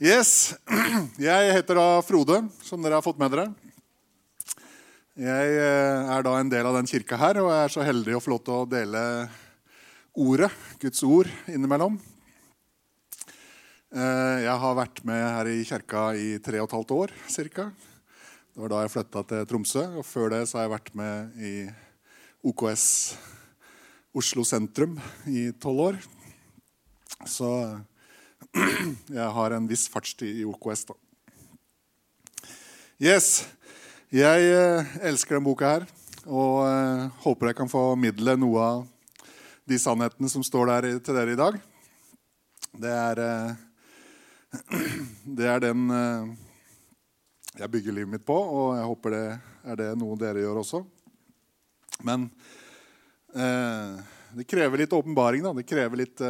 Yes. Jeg heter da Frode, som dere har fått med dere. Jeg eh, er da en del av den kirka her, og jeg er så heldig å få lov til å dele ordet, Guds ord, innimellom. Eh, jeg har vært med her i kirka i tre og et halvt år ca. Det var da jeg flytta til Tromsø. Og før det så har jeg vært med i OKS Oslo sentrum i tolv år. Så jeg har en viss fartstid i OKS, da. Yes. Jeg eh, elsker denne boka her og eh, håper jeg kan formidle noe av de sannhetene som står der til dere i dag. Det er, eh, det er den jeg bygger livet mitt på, og jeg håper det er det noe dere gjør også. Men det krever litt åpenbaring. Det krever litt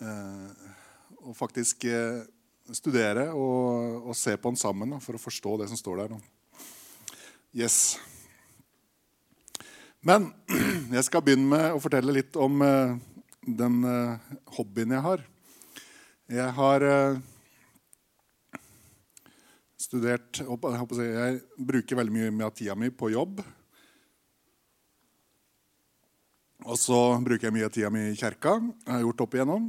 å faktisk eh, studere og, og, se på den sammen da, for å forstå det som står der. Yes. Men jeg skal begynne med å fortelle litt om uh, den uh, hobbyen jeg har. Jeg har uh, studert jeg, jeg, bruker veldig mye av tida mi på jobb. Og så bruker jeg mye av tida mi i kjerka. Jeg har gjort opp igjennom.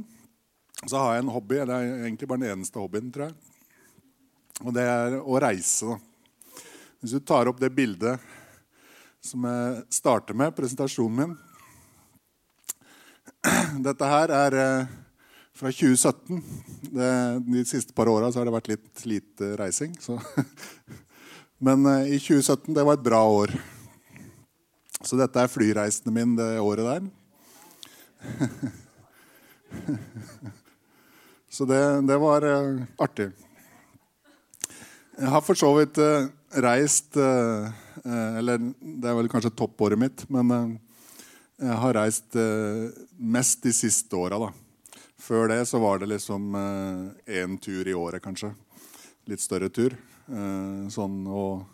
Så har jeg en hobby. Det er egentlig bare den eneste hobbyen, tror jeg. Og det er å reise. Hvis du tar opp det bildet som jeg starter med, presentasjonen min Dette her er eh, fra 2017. Det, de siste par åra har det vært litt lite reising. Men eh, i 2017 det var et bra år. Så dette er flyreisene mine det året der. Så det, det var uh, artig. Jeg har for så vidt uh, reist uh, Eller det er vel kanskje toppåret mitt, men jeg har reist mest de siste åra. Før det så var det liksom én tur i året, kanskje. Litt større tur. sånn og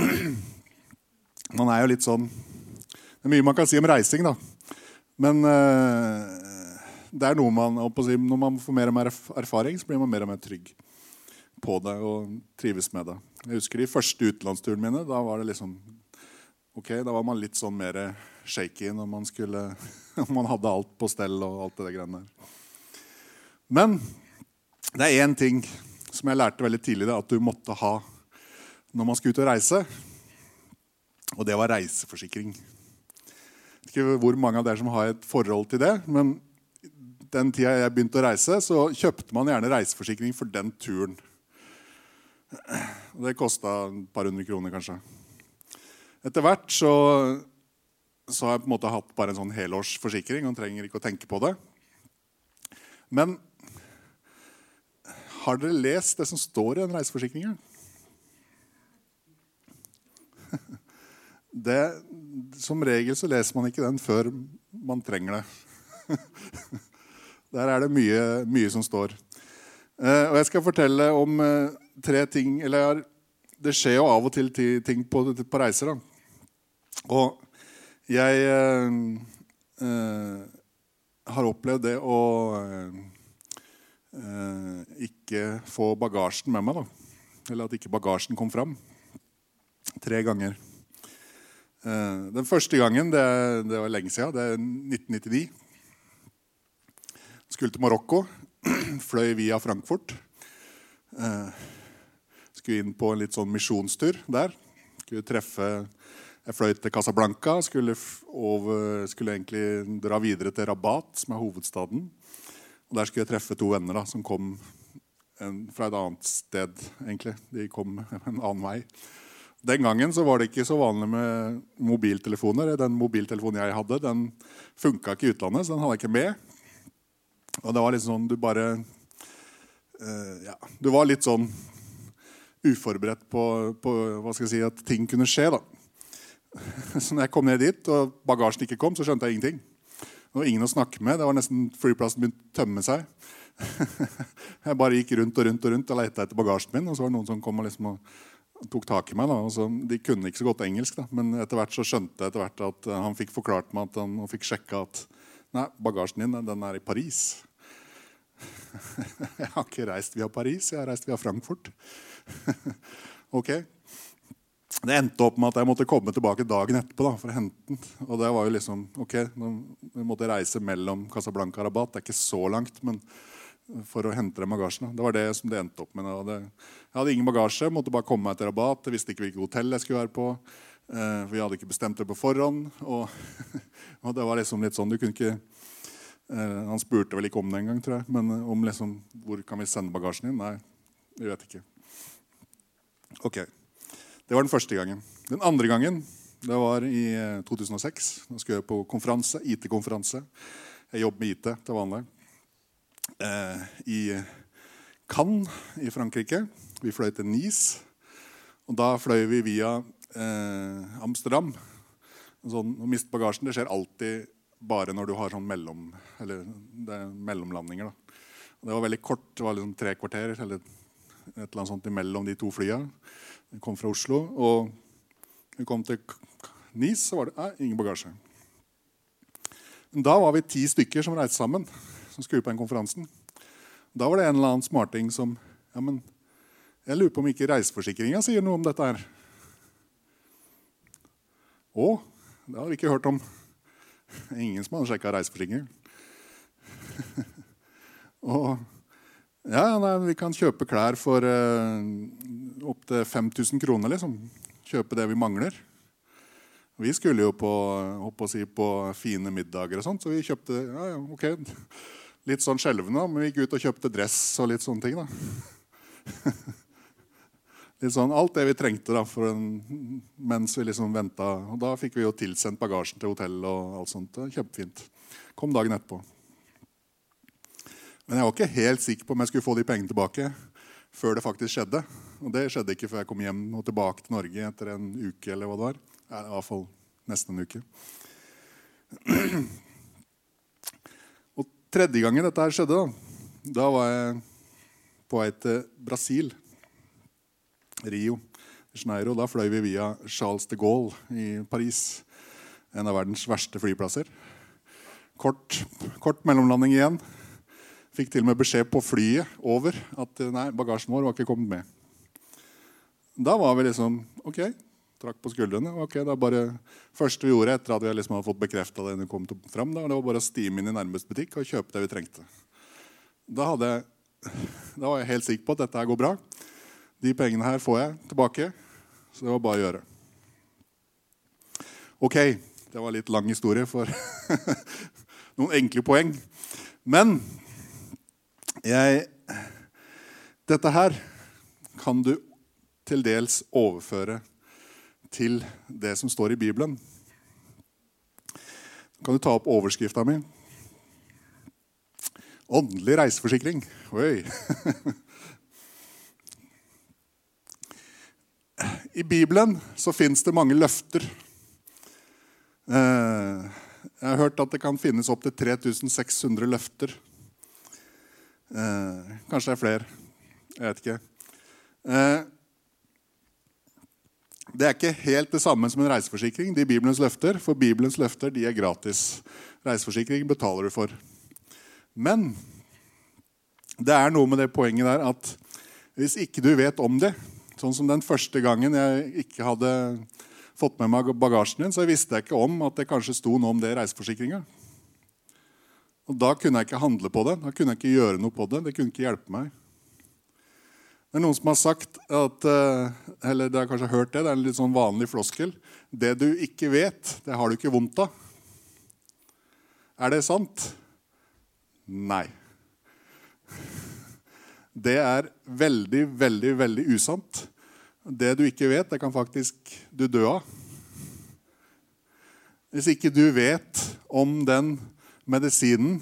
Man er jo litt sånn Det er mye man kan si om reising, da. Men det er noe man, Når man får mer og mer erfaring, så blir man mer og mer trygg på det og trives med det. Jeg husker de første utenlandsturene mine. Da var det liksom ok, da var man litt sånn mer shaky når man skulle man hadde alt på stell og alt det greiene der. Men det er én ting som jeg lærte veldig tidlig, at du måtte ha når man skulle ut og reise. Og det var reiseforsikring. Jeg vet Ikke hvor mange av dere som har et forhold til det. men den tida jeg begynte å reise, så kjøpte man gjerne reiseforsikring for den turen. Det kosta et par hundre kroner, kanskje. Etter hvert så, så, har jeg på en måte hatt bare en sånn helårsforsikring og trenger ikke å tenke på det. Men har dere lest det som står i den reiseforsikringen? Som regel så leser man ikke den før man trenger det. Der er det mye, mye som står. Eh, og jeg skal fortelle om eh, tre ting Eller det skjer jo av og til ting på, på reiser. Da. Og jeg eh, eh har opplevd det å eh, ikke få bagasjen med meg. Da. Eller at ikke bagasjen kom fram. Tre ganger. Eh, den første gangen, det, det var lenge siden, det er 1999 skulle til Marokko. Fløy via Frankfurt. Eh, skulle inn på en litt sånn misjonstur der. Skulle treffe Jeg fløy til Casablanca. Skulle, over, skulle egentlig dra videre til Rabat, som er hovedstaden. Og Der skulle jeg treffe to venner da, som kom en, fra et annet sted. egentlig. De kom en annen vei. Den gangen så var det ikke så vanlig med mobiltelefoner. Den mobiltelefonen jeg hadde, den funka ikke i utlandet, så den hadde jeg ikke med. Og det var litt sånn Du bare uh, Ja, du var litt sånn uforberedt på, på, hva skal jeg si, at ting kunne skje. da. Så når jeg kom ned dit, og bagasjen ikke kom, så skjønte jeg ingenting. Det var ingen å snakke med. Det var nesten flyplassen begynte å tømme seg. Jeg bare gikk rundt og rundt og rundt og leita etter bagasjen min. Og så var det noen som kom og, liksom og tok tak i meg. Så, de kunne ikke så godt engelsk, da. men etter hvert så skjønte jeg etter hvert at han fikk forklart meg at han, og fikk sjekka at Nei, bagasjen din den er i Paris. jeg har ikke reist via Paris, jeg har reist via Frankfurt. ok. Det endte opp med at jeg måtte komme tilbake dagen etterpå da, for å hente den. Og det var jo liksom, ok, Vi måtte reise mellom Casablanca og Rabat. Det er ikke så langt, men for å hente den bagasjen. Det var det som det endte opp med. Jeg hadde ingen bagasje, måtte bare komme meg til Rabat. Jeg visste ikke hvilket hotell jeg skulle være på. Eh, vi hadde ikke bestemt det på forhånd. Og, og det var liksom litt sånn, du kunne ikke eh, Han spurte vel ikke om det engang, tror jeg. Men eh, om liksom, hvor kan vi sende bagasjen din? Nei, vi vet ikke. Ok. Det var den første gangen. Den andre gangen det var i 2006. Da skulle jeg på konferanse, IT-konferanse. Jeg jobber med IT til vanlig. Eh, I Cannes i Frankrike. Vi fløy til Nice. Og da fløy vi via eh, Amsterdam. Sånn, å miste bagasjen det skjer alltid bare når du har sånn mellom, eller, mellomlandinger. Da. det var veldig kort. Det var liksom tre kvarter eller et eller annet sånt imellom de to flya. Vi kom fra Oslo. Og vi kom til Nis, så var det nei, ingen bagasje. Men da var vi ti stykker som reiste sammen, som skulle på den konferansen. Da var det en eller annen smarting som ja, men Jeg lurer på om ikke reiseforsikringa sier noe om dette her. Å, det har vi ikke hørt om. Ingen som hadde sjekka reiseforsikringer. og ja, nei, vi kan kjøpe klær for uh, opptil 5000 kroner, liksom. Kjøpe det vi mangler. Vi skulle jo på, si, på fine middager og sånt, så vi kjøpte ja, ja, ok. Litt sånn skjelvende, men vi gikk ut og kjøpte dress og litt sånne ting. da. litt sånn, alt det vi trengte da, en, mens vi liksom venta. Og da fikk vi jo tilsendt bagasjen til hotellet. og alt sånt. Kjempefint. Kom dagen etterpå. Men jeg var ikke helt sikker på om jeg skulle få de pengene tilbake før det faktisk skjedde. Og det skjedde ikke før jeg kom hjem og tilbake til Norge etter en uke. eller hva det var. I hvert fall nesten en uke. Og tredje gangen dette her skjedde, da, da var jeg på vei til Brasil. Rio de Janeiro. Da fløy vi via Charles de Gaulle i Paris. En av verdens verste flyplasser. Kort, kort mellomlanding igjen. Fikk til og med beskjed på flyet over at nei, bagasjen vår var ikke kommet med. Da var vi liksom OK. Trakk på skuldrene. ok, det bare første vi gjorde etter at vi liksom hadde fått bekrefta det, kom fram, det var bare å stime inn i nærmeste butikk og kjøpe det vi trengte. Da, hadde, da var jeg helt sikker på at dette her går bra. De pengene her får jeg tilbake, så det var bare å gjøre. Ok, det var litt lang historie for noen enkle poeng. Men jeg Dette her kan du til dels overføre til det som står i Bibelen. Kan du ta opp overskrifta mi? Åndelig reiseforsikring. Oi. I Bibelen så fins det mange løfter. Eh, jeg har hørt at det kan finnes opptil 3600 løfter. Eh, kanskje det er flere. Jeg vet ikke. Eh, det er ikke helt det samme som en reiseforsikring. de Bibelens løfter, For Bibelens løfter de er gratis. Reiseforsikring betaler du for. Men det er noe med det poenget der at hvis ikke du vet om det, Sånn som den første gangen jeg ikke hadde fått med meg bagasjen din, så visste jeg ikke om at det kanskje sto noe om det i reiseforsikringa. Og Da kunne jeg ikke handle på det. Da kunne jeg ikke gjøre noe på det. Det kunne ikke hjelpe meg. Det er noen som har sagt at, eh, eller det har kanskje hørt det, det er en litt sånn vanlig floskel. Det du ikke vet, det har du ikke vondt av. Er det sant? Nei. Det er veldig, veldig, veldig usant. Det du ikke vet, det kan faktisk du dø av. Hvis ikke du vet om den medisinen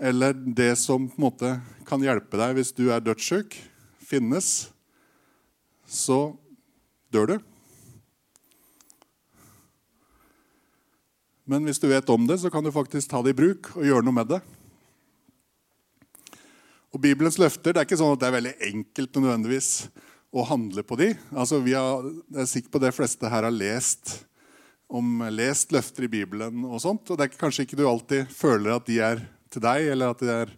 eller det som på en måte kan hjelpe deg hvis du er dødssyk, finnes, så dør du. Men hvis du vet om det, så kan du faktisk ta det i bruk og gjøre noe med det. Og Bibelens løfter det er ikke sånn at det er veldig enkelt nødvendigvis å handle på de. Altså, har, jeg er sikker på de fleste her har lest om lest løfter i Bibelen. og sånt, og Det er kanskje ikke du alltid føler at de er til deg, eller at det er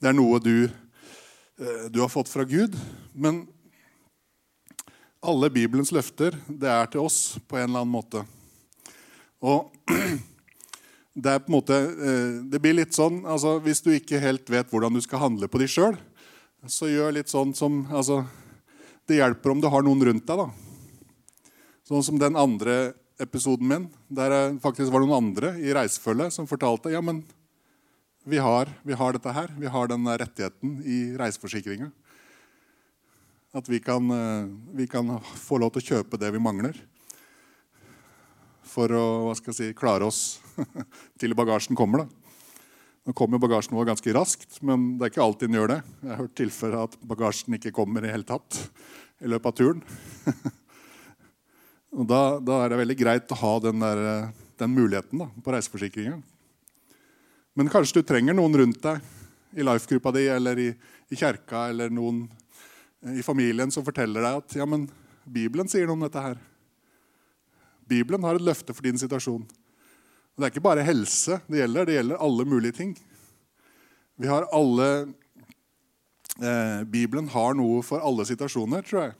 det er noe du, eh, du har fått fra Gud. Men alle Bibelens løfter det er til oss på en eller annen måte. Og det er på en måte, eh, det blir litt sånn altså Hvis du ikke helt vet hvordan du skal handle på de sjøl, så gjør litt sånn som altså, Det hjelper om du har noen rundt deg. da. Sånn som den andre episoden min, der faktisk var noen andre i reisefølget som fortalte ja, men vi har, vi har dette her. Vi har den rettigheten i reiseforsikringa. At vi kan, eh, vi kan, få lov til å kjøpe det vi mangler. For å hva skal jeg si, klare oss til bagasjen kommer. da. Nå kommer bagasjen vår ganske raskt, men det er ikke alltid den gjør det. Jeg har hørt tilfeller at bagasjen ikke kommer i hele tatt i løpet av turen. Og da, da, er det veldig greit å ha den, der, den muligheten da, på reiseforsikringa. Men kanskje du trenger noen rundt deg i life-gruppa di eller i, i kjerka eller noen i familien som forteller deg at ja, men Bibelen sier noe om dette her. Bibelen har et løfte for din situasjon. Og Det er ikke bare helse det gjelder, det gjelder alle mulige ting. Vi har alle eh, Bibelen har noe for alle situasjoner, tror jeg.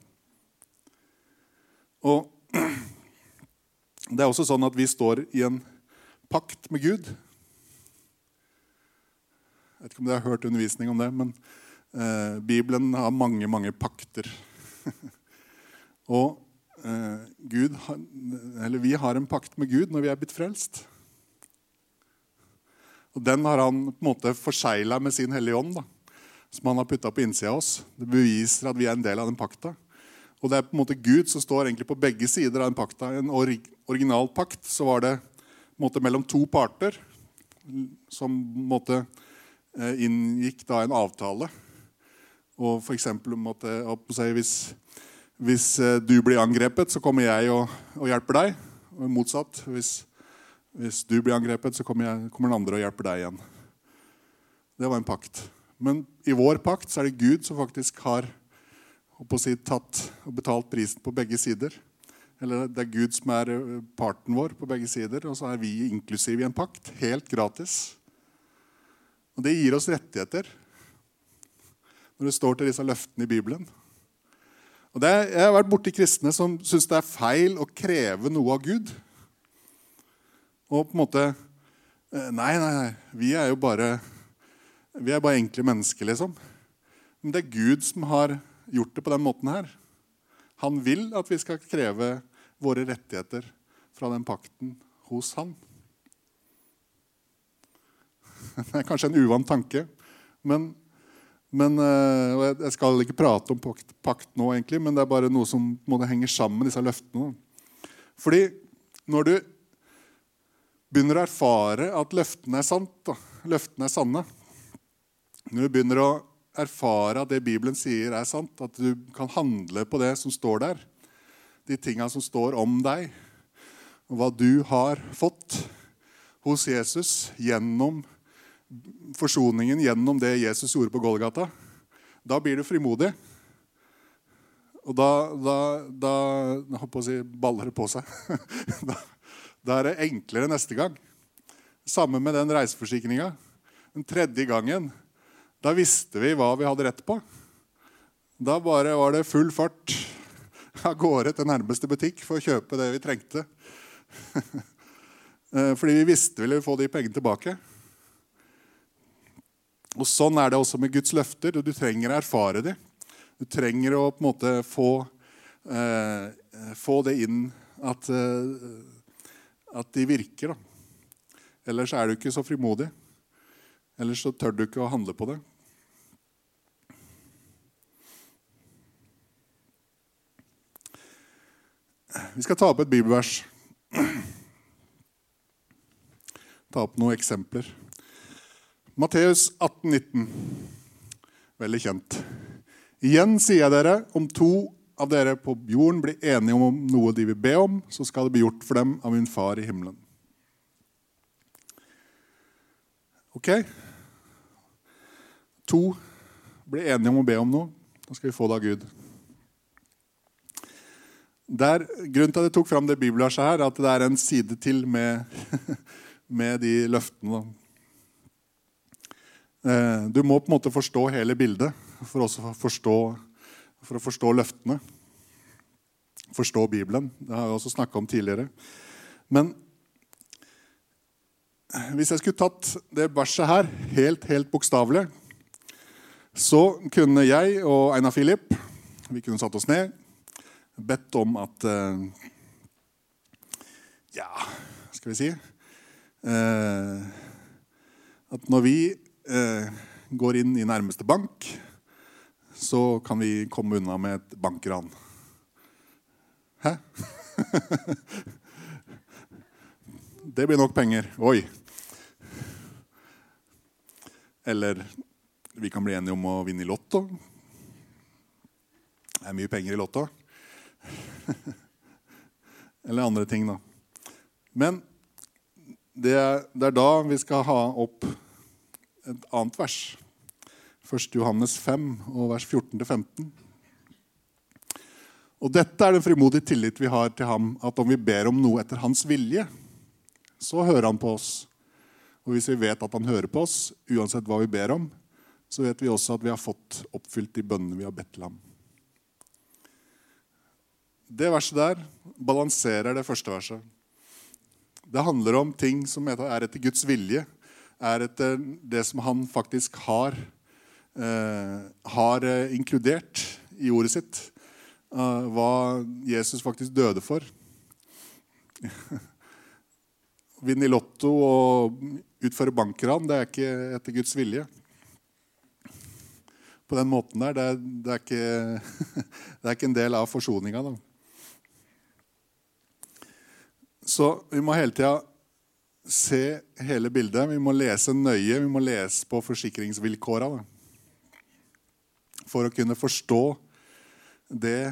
Og det er også sånn at vi står i en pakt med Gud. Jeg vet ikke om dere har hørt undervisning om det, men eh, Bibelen har mange, mange pakter. og eh, Gud, vi har en pakt med Gud når vi er blitt frelst. Og Den har han på en måte forsegla med sin Hellige Ånd, da, som han har putta på innsida av oss. Det beviser at vi er en del av den pakta. Og det er på en måte Gud som står egentlig på begge sider av den pakta. En original pakt så var det på en måte mellom to parter som på en måte eh, inngikk da en avtale. Og for eksempel, måtte, hvis, hvis, eh, du blir angrepet, så kommer jeg og, og hjelper deg. Og motsatt. Hvis, hvis, du blir angrepet, så kommer, jeg, kommer den andre og hjelper deg igjen. Det var en pakt. Men i vår pakt så er det Gud som faktisk har si tatt og betalt prisen på begge sider. Eller det er Gud som er eh, parten vår på begge sider, og så er vi inklusiv i en pakt. Helt gratis. Og det gir oss rettigheter når det står til disse løftene i Bibelen. Og det, jeg har vært borti kristne som syns det er feil å kreve noe av Gud. Og på en måte eh, Nei, nei, nei. Vi er jo bare vi er bare enkle mennesker, liksom. Men det er Gud som har gjort det på den måten her. Han vil at vi skal kreve våre rettigheter fra den pakten hos han. Det er kanskje en uvant tanke, men, men eh, Jeg skal ikke prate om pakt, pakt, nå, egentlig, men det er bare noe som må henge sammen med disse løftene. Fordi når du begynner å erfare at løftene er sant, da, løftene er sanne Når du begynner å erfare at det Bibelen sier, er sant. At du kan handle på det som står der. De tinga som står om deg, og hva du har fått hos Jesus gjennom forsoningen, gjennom det Jesus gjorde på Golgata. Da blir du frimodig. Og da, da, da Jeg holdt å si baller det på seg. da, da er det enklere neste gang. Samme med den reiseforsikringa. Den tredje gangen da visste vi hva vi hadde rett på. Da bare var det full fart av gårde til nærmeste butikk for å kjøpe det vi trengte. Eh, fordi vi visste vi ville få de pengene tilbake. Og Sånn er det også med Guds løfter. Du trenger å erfare dem. Du trenger å på en måte få, eh, få det inn at, eh, at de virker. Da. Ellers er du ikke så frimodig. Ellers så tør du ikke å handle på det. Vi skal ta opp et bibelvers. Ta opp noen eksempler. Matteus 18, 19. Veldig kjent. Igjen sier jeg dere, om to av dere på jorden blir enige om noe de vil be om, så skal det bli gjort for dem av min far i himmelen. Ok? To blir enige om å be om noe. Da skal vi få det av Gud. Der, grunnen til at jeg tok fram det bibelverset her, er at det er en side til med, med de løftene. Eh, du må på en måte forstå hele bildet for, også forstå, for å forstå løftene. Forstå Bibelen. Det har jeg også snakka om tidligere. Men hvis jeg skulle tatt det verset her helt, helt bokstavelig, så kunne jeg og Einar Philip vi kunne satt oss ned, bedt om at eh, Ja, skal vi si eh, At når vi eh, går inn i nærmeste bank, så kan vi komme unna med et bankran. Hæ? Det blir nok penger. Oi. Eller vi kan bli enige om å vinne i Lotto. Det er mye penger i Lotto. Eller andre ting, da. Men det er, det er, da vi skal ha opp et annet vers. 1. Johannes 5, og vers 14-15. Og dette er den frimodige tillit vi har til ham, at om vi ber om noe etter hans vilje, så hører han på oss. Og hvis vi vet at han hører på oss, uansett hva vi ber om, så vet vi også at vi har fått oppfylt de bønnene vi har bedt til ham. Det verset der balanserer det første verset. Det handler om ting som er etter Guds vilje, er etter det som han faktisk har, har eh, inkludert i ordet sitt. Uh, hva Jesus faktisk døde for. Vinne i Lotto og utføre bankran, det er ikke etter Guds vilje på den måten der, det, det, er, ikke, det er ikke en del av forsoninga. Så vi må hele tida se hele bildet. Vi må lese nøye. Vi må lese på forsikringsvilkåra for å kunne forstå det,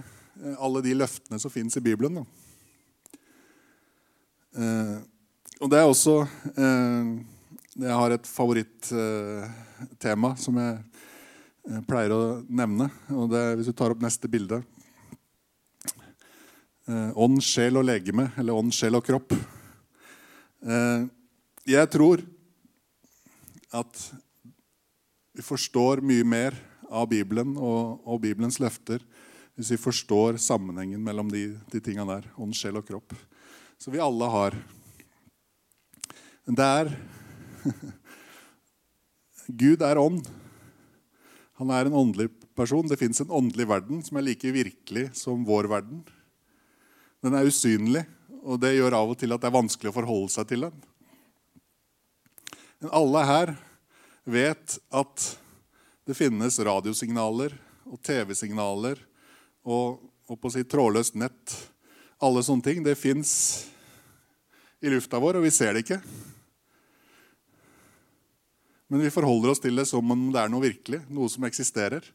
alle de løftene som fins i Bibelen. Eh, og det er også eh, Jeg har et favorittema eh, som jeg jeg pleier å nevne. og det, Hvis du tar opp neste bilde eh, Ånd, sjel og legeme, eller ånd, sjel og kropp. Eh, jeg tror at vi forstår mye mer av Bibelen og, og Bibelens løfter hvis vi forstår sammenhengen mellom de, de tinga der. Ånd, sjel og kropp. Så vi alle har. Det er Gud er ånd. Han er en åndelig person. Det fins en åndelig verden som er like virkelig som vår verden. Den er usynlig, og det gjør av og til at det er vanskelig å forholde seg til den. Men alle her vet at det finnes radiosignaler og TV-signaler og, og på å si trådløst nett. Alle sånne ting. Det fins i lufta vår, og vi ser det ikke. Men vi forholder oss til det som om det er noe virkelig, noe som eksisterer.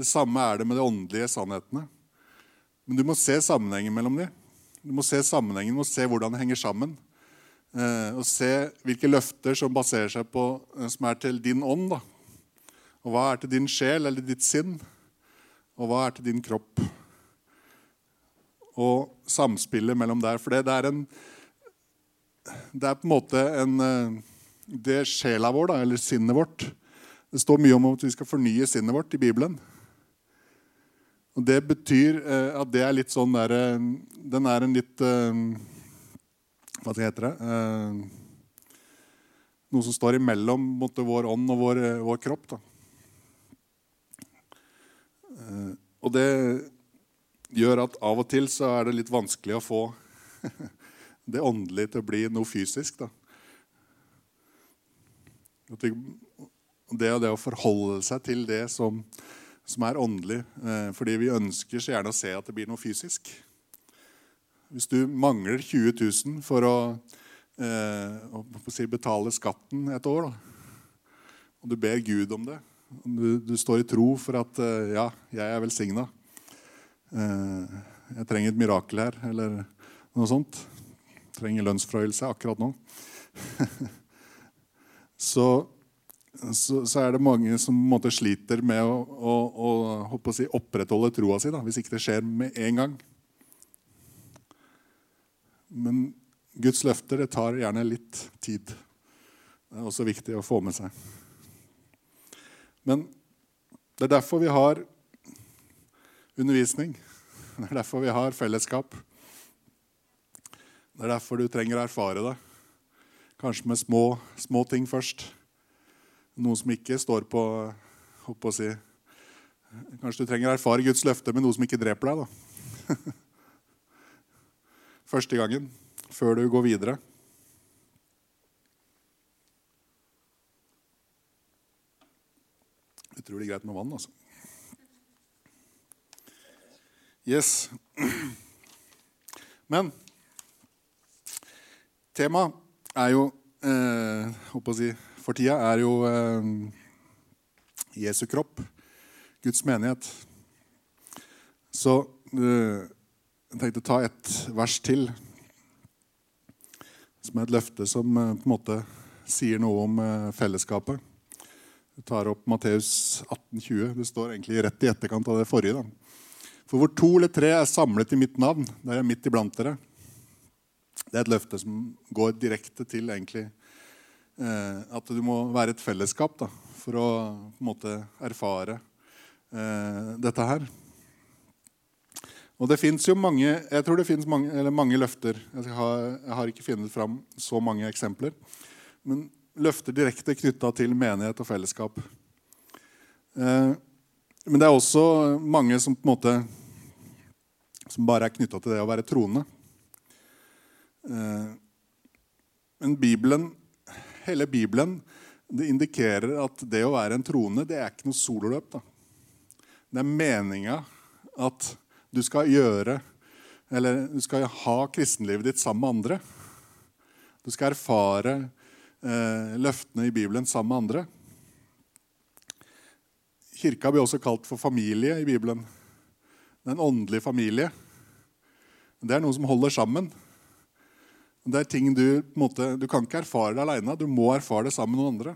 Det samme er det med de åndelige sannhetene. Men du må se sammenhengen mellom dem. Du må se sammenhengen, du må se hvordan det henger sammen. Eh, og se hvilke løfter som baserer seg på eh, som er til din ånd. Da. Og hva er til din sjel eller ditt sinn? Og hva er til din kropp? Og samspillet mellom der. For det, det er en Det er på en måte en Det er sjela vår, da, eller sinnet vårt Det står mye om at vi skal fornye sinnet vårt i Bibelen. Og Det betyr eh, at det er litt sånn der, eh, Den er en litt eh, Hva heter det? Eh, noe som står imellom måtte, vår ånd og vår, eh, vår kropp. Da. Eh, og det gjør at av og til så er det litt vanskelig å få det åndelige til å bli noe fysisk. da. Det og det å forholde seg til det som, som er åndelig. Eh, fordi vi ønsker så gjerne å se at det blir noe fysisk. Hvis du mangler 20 000 for å, eh, å si, betale skatten et år, da, og du ber Gud om det du, du står i tro for at eh, ja, jeg er velsigna. Eh, jeg trenger et mirakel her, eller noe sånt. Jeg trenger lønnsforhøyelse akkurat nå. så, så, så, er det mange som måte, sliter med å, å, å, å si, opprettholde troa si da, hvis ikke det skjer med en gang. Men Guds løfter det tar gjerne litt tid. Det er også viktig å få med seg. Men det er derfor vi har undervisning. Det er derfor vi har fellesskap. Det er derfor du trenger å erfare det. Kanskje med små, små ting først. Noe som ikke står på å si Kanskje du trenger å erfare Guds løfte med noe som ikke dreper deg. da. Første gangen, før du går videre. Utrolig greit med vann, altså. Yes. Men temaet er jo eh, å si, For tida er jo eh, Jesu kropp, Guds menighet. Så eh, jeg tenkte å ta et vers til, som er et løfte som eh, på en måte sier noe om eh, fellesskapet. Du tar opp Matteus 18,20. Det står egentlig rett i etterkant av det forrige. Da. For hvor to eller tre er samlet i mitt navn, da er jeg midt iblant dere. Det er et løfte som går direkte til egentlig eh, at du må være et fellesskap da, for å på en måte erfare eh, dette her. Og det fins jo mange jeg tror det mange, mange løfter. Jeg har, jeg har ikke funnet fram så mange eksempler. Men løfter direkte knytta til menighet og fellesskap. Eh, men det er også mange som på en måte som bare er knytta til det å være troende. Eh, men Bibelen, hele Bibelen det indikerer at det å være en troende det er ikke noe sololøp. Da. Det er meninga at du skal gjøre eller du skal ha kristenlivet ditt sammen med andre. Du skal erfare løftene i Bibelen sammen med andre. Kirka blir også kalt for familie i Bibelen. Det er en åndelig familie. Det er noe som holder sammen. Det er ting Du på en måte, du kan ikke erfare det alene. Du må erfare det sammen med noen andre.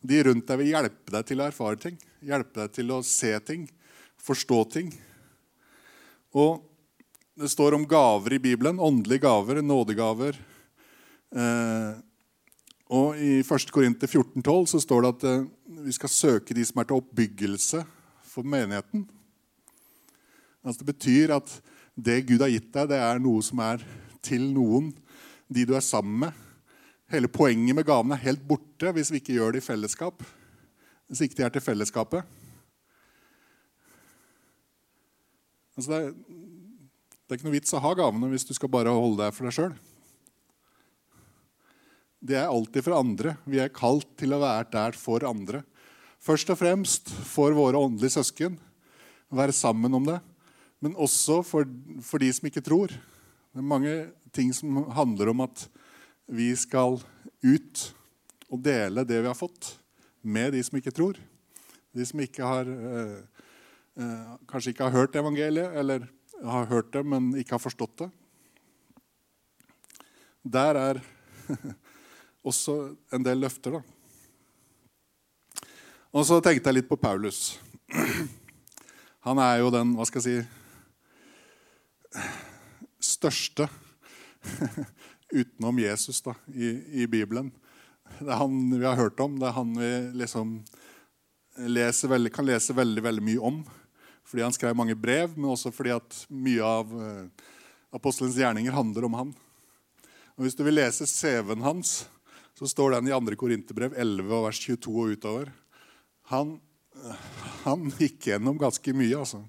De rundt deg vil hjelpe deg til å erfare ting, hjelpe deg til å se ting, forstå ting. Og Det står om gaver i Bibelen. Åndelige gaver, nådegaver. Eh, og I 1. Korinter 14,12 så står det at eh, vi skal søke de som er til oppbyggelse for menigheten. Altså Det betyr at det Gud har gitt deg, det er noe som er til noen, de du er sammen med. Hele poenget med gavene er helt borte hvis vi ikke gjør det i fellesskap. Hvis ikke de er til fellesskapet. Altså det, er, det er ikke noe vits å ha gavene hvis du skal bare holde deg for deg sjøl det er alltid for andre. Vi er kalt til å være der for andre. Først og fremst for våre åndelige søsken. Være sammen om det. Men også for, for de som ikke tror. Det er mange ting som handler om at vi skal ut og dele det vi har fått, med de som ikke tror. De som ikke har, eh, eh, kanskje ikke har hørt evangeliet, eller har hørt det, men ikke har forstått det. Der er også en del løfter. da. Og så tenkte jeg litt på Paulus. Han er jo den hva skal jeg si, største utenom Jesus da, i, i, Bibelen. Det er han vi har hørt om. Det er han vi liksom veldig, kan lese veldig, veldig mye om. Fordi han skrev mange brev, men også fordi at mye av uh, apostelens gjerninger handler om han. Og Hvis du vil lese CV-en hans, så står den i 2. Korinterbrev 11, vers 22 og utover. Han, han gikk gjennom ganske mye, altså.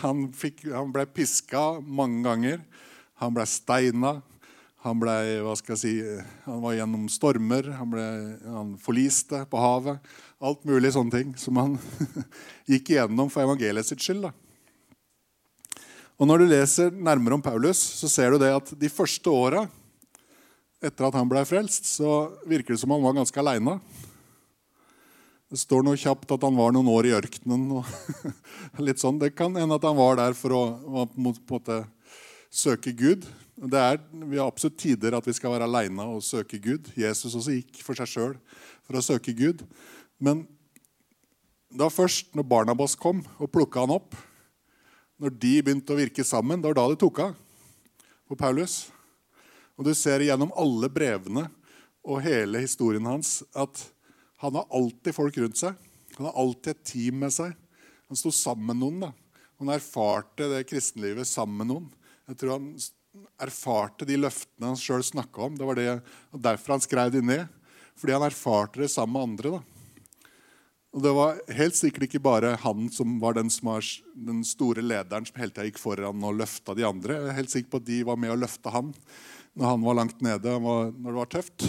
Han, fikk, han ble piska mange ganger. Han ble steina. Han, ble, hva skal jeg si, han var gjennom stormer. Han, ble, han forliste på havet. Alt mulig sånne ting som han gikk igjennom for evangeliet sitt skyld. Da. Og Når du leser nærmere om Paulus, så ser du det at de første åra etter at han ble frelst, så virker det som han var ganske aleine. Det står noe kjapt at han var noen år i ørkenen. litt sånn. Det kan hende at han var der for å på en måte, søke Gud. Det er vi har absolutt tider at vi skal være aleine og søke Gud. Jesus også gikk for seg sjøl for å søke Gud. Men da først når Barnabas kom og plukka han opp, når de begynte å virke sammen, det var da det tok av på Paulus. Og Du ser gjennom alle brevene og hele historien hans at han har alltid folk rundt seg. Han har alltid et team med seg. Han sto sammen med noen. da. Han erfarte det kristenlivet sammen med noen. Jeg tror han erfarte de løftene han sjøl snakka om. Det var det, Derfor han skrev de ned. Fordi han erfarte det sammen med andre. da. Og Det var helt sikkert ikke bare han som var den, som var den store lederen som hele tida gikk foran og løfta de andre. Jeg er helt sikker på at de var med og løfta han når han var langt nede, når det var tøft.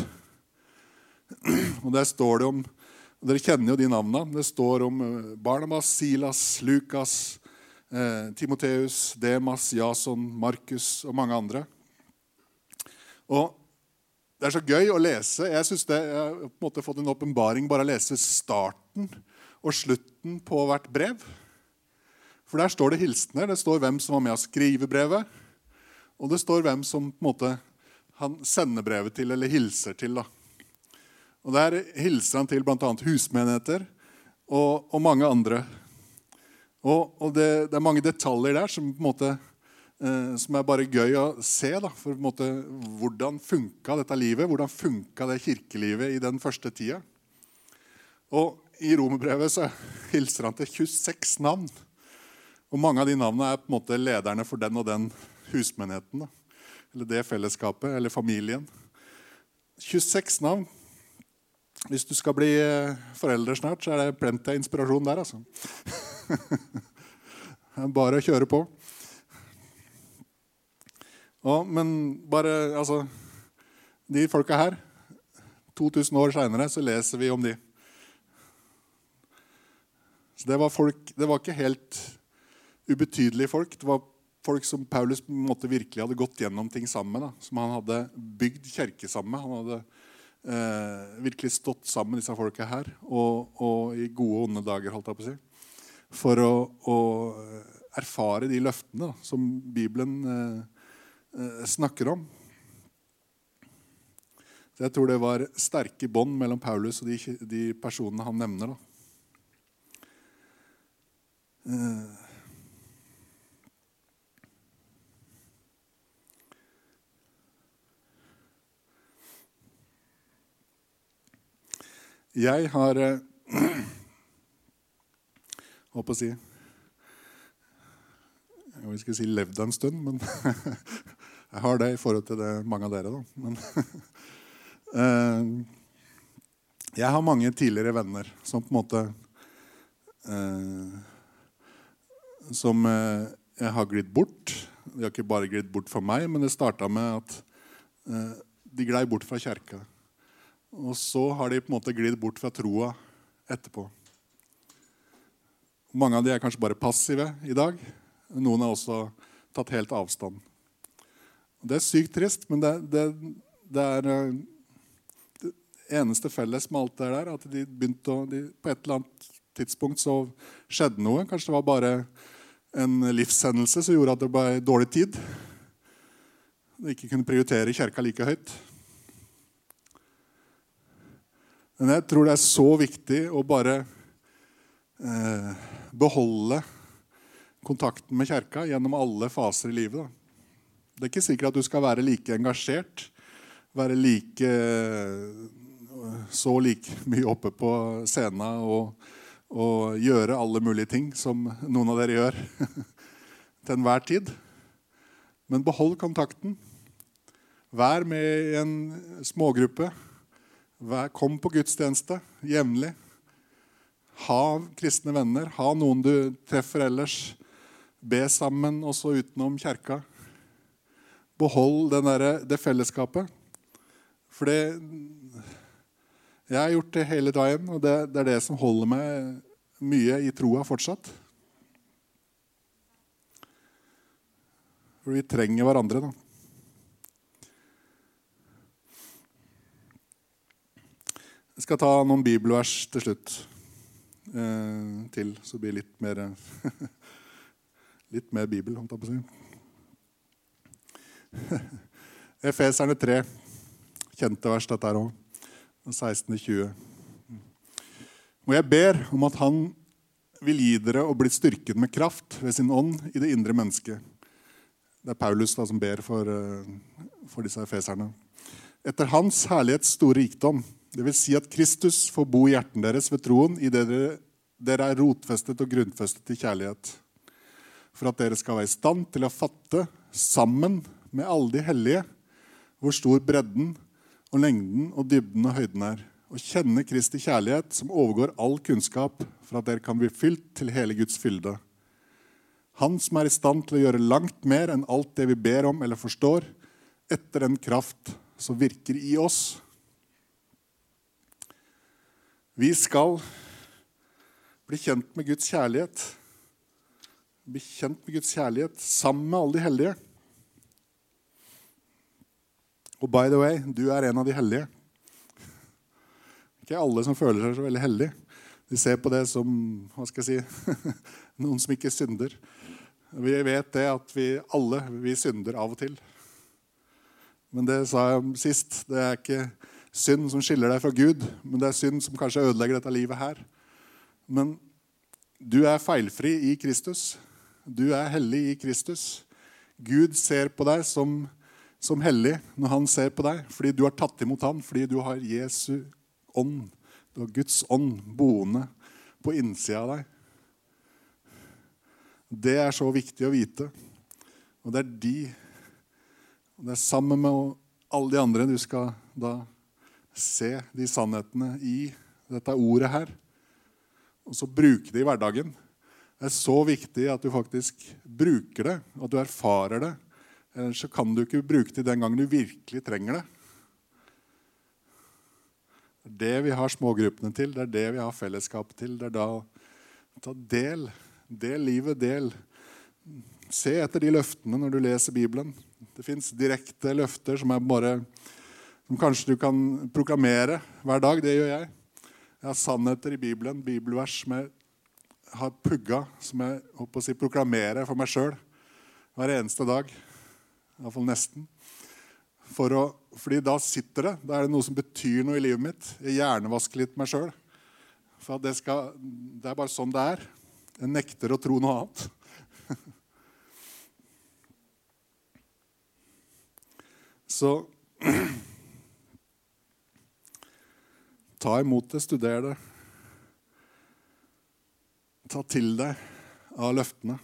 Og Der står det om og Dere kjenner jo de navnene. Det står om eh, Barnabas, Silas, Lukas, eh, Timoteus, Demas, Jason, Markus og mange andre. Og Det er så gøy å lese. Jeg, synes det, jeg har på en måte fått en åpenbaring bare å lese starten og slutten på hvert brev. For der står det hilsener. Det står hvem som var med å skrive brevet. Og det står hvem som på en måte han sender brevet til eller hilser til. da. Og Der hilser han til bl.a. husmenigheter og, og, mange andre. Og, og det, det, er mange detaljer der som, måte, eh, som er bare gøy å se. Da, for måte, Hvordan funka dette livet? Hvordan funka det kirkelivet i den første tida? Og I romerbrevet så hilser han til 26 navn. Og Mange av de navnene er på en måte lederne for den og den husmenigheten. Da. Eller det fellesskapet, eller familien. 26 navn. Hvis du skal bli foreldre forelder snart, så er det plenty av inspirasjon der, altså. bare å kjøre på. Og, men bare Altså De folka her 2000 år seinere så leser vi om de. Så det var, folk, det var ikke helt ubetydelige folk. Det var folk som Paulus på en måte, virkelig hadde gått gjennom ting sammen med. Som han hadde bygd kjerke sammen med. Han hadde eh, virkelig stått sammen, disse folka her, og, og, i gode og onde dager, holdt jeg på å si, for å, å erfare de løftene da, som Bibelen eh, eh, snakker om. Så Jeg tror det var sterke bånd mellom Paulus og de, de personene han nevner. da. Eh, Jeg har eh, Holdt på å si Jeg skal si levd en stund, men jeg har det i forhold til det mange av dere. da. Men, eh, jeg har mange tidligere venner som på en måte eh, Som jeg har glidd bort. De har ikke bare glidd bort for meg, men det starta med at de glei bort fra kjerka. Og så har de på en måte glidd bort fra troa etterpå. Mange av de er kanskje bare passive i dag. Noen har også tatt helt avstand. Det er sykt trist, men det, det, det er eh, det eneste felles med alt det der, at de begynte å, de, på et eller annet tidspunkt så skjedde noe. Kanskje det var bare en livshendelse som gjorde at det ble dårlig tid. De ikke kunne prioritere kirka like høyt. Men jeg tror det er så viktig å bare eh, beholde kontakten med kjerka gjennom alle faser i livet. Da. Det er ikke sikkert at du skal være like engasjert, være like så like mye oppe på scenen og, og gjøre alle mulige ting som noen av dere gjør til enhver tid. Men behold kontakten. Vær med i en smågruppe. Kom på gudstjeneste jevnlig. Ha kristne venner. Ha noen du treffer ellers. Be sammen også utenom kjerka. Behold der, det fellesskapet. For det Jeg har gjort det hele dagen, og det, det er det som holder meg mye i troa fortsatt. For vi trenger hverandre, da. Jeg skal ta noen bibelvers til slutt. Eh, til, så blir det litt mer Litt mer bibel, holdt jeg på å si. Efeserne 3. Kjente vers, dette her òg. 16.20. Og jeg ber om at Han vil gi dere å bli styrket med kraft ved sin ånd i det indre mennesket. Det er Paulus da, som ber for, uh, for disse efeserne. Etter Hans herlighets store rikdom det vil si at Kristus får bo i hjertene deres ved troen idet dere dere er rotfestet og grunnfestet i kjærlighet. For at dere skal være i stand til å fatte, sammen med alle de hellige, hvor stor bredden og lengden og dybden og høyden er. Og kjenne Kristi kjærlighet, som overgår all kunnskap, for at dere kan bli fylt til hele Guds fylde. Han som er i stand til å gjøre langt mer enn alt det vi ber om eller forstår, etter den kraft som virker i oss. Vi skal bli kjent med Guds kjærlighet. Bli kjent med Guds kjærlighet sammen med alle de hellige. Og by the way, du er en av de hellige. Ikke alle som føler seg så veldig hellige. De ser på det som hva skal jeg si, noen som ikke synder. Vi vet det at vi alle vi synder av og til. Men det sa jeg sist. Det er ikke synd som skiller deg fra Gud, men det er synd som kanskje ødelegger dette livet her. Men du er feilfri i Kristus. Du er hellig i Kristus. Gud ser på deg som, som hellig når han ser på deg, fordi du har tatt imot ham, fordi du har Jesu ånd. Du har Guds ånd boende på innsida av deg. Det er så viktig å vite. Og det er de og Det er sammen med alle de andre du skal da se de sannhetene i dette ordet her. Og så bruke det i hverdagen. Det er så viktig at du faktisk bruker det, at du erfarer det. Ellers så kan du ikke bruke det den gangen du virkelig trenger det. Det er det vi har smågruppene til, det er det vi har fellesskapet til. Det er da ta del. Del livet, del. Se etter de løftene når du leser Bibelen. Det fins direkte løfter som, er bare, som kanskje du kan proklamere hver dag. Det gjør jeg. Jeg har sannheter i Bibelen, bibelvers som jeg har pugga, som jeg håper å si, proklamerer for meg sjøl hver eneste dag. Iallfall nesten. For å, fordi da sitter det. Da er det noe som betyr noe i livet mitt. Jeg hjernevasker litt meg sjøl. For det, skal, det er bare sånn det er. Jeg nekter å tro noe annet. Så ta imot det, studer det. Ta til deg av løftene.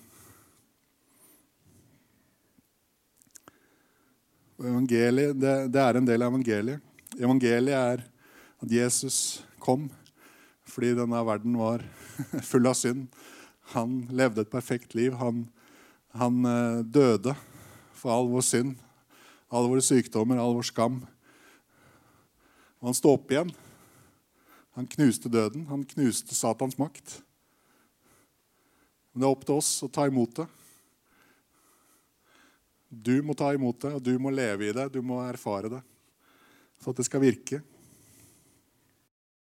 Evangeliet, det, det, er en del av evangeliet. Evangeliet er at Jesus kom fordi denne verden var full av synd. Han levde et perfekt liv. Han, han eh, døde for all vår synd alle våre sykdommer, all vår skam. Og han sto opp igjen. Han knuste døden. Han knuste Satans makt. Men det er opp til oss å ta imot det. Du må ta imot det, og du må leve i det. Du må erfare det for at det skal virke.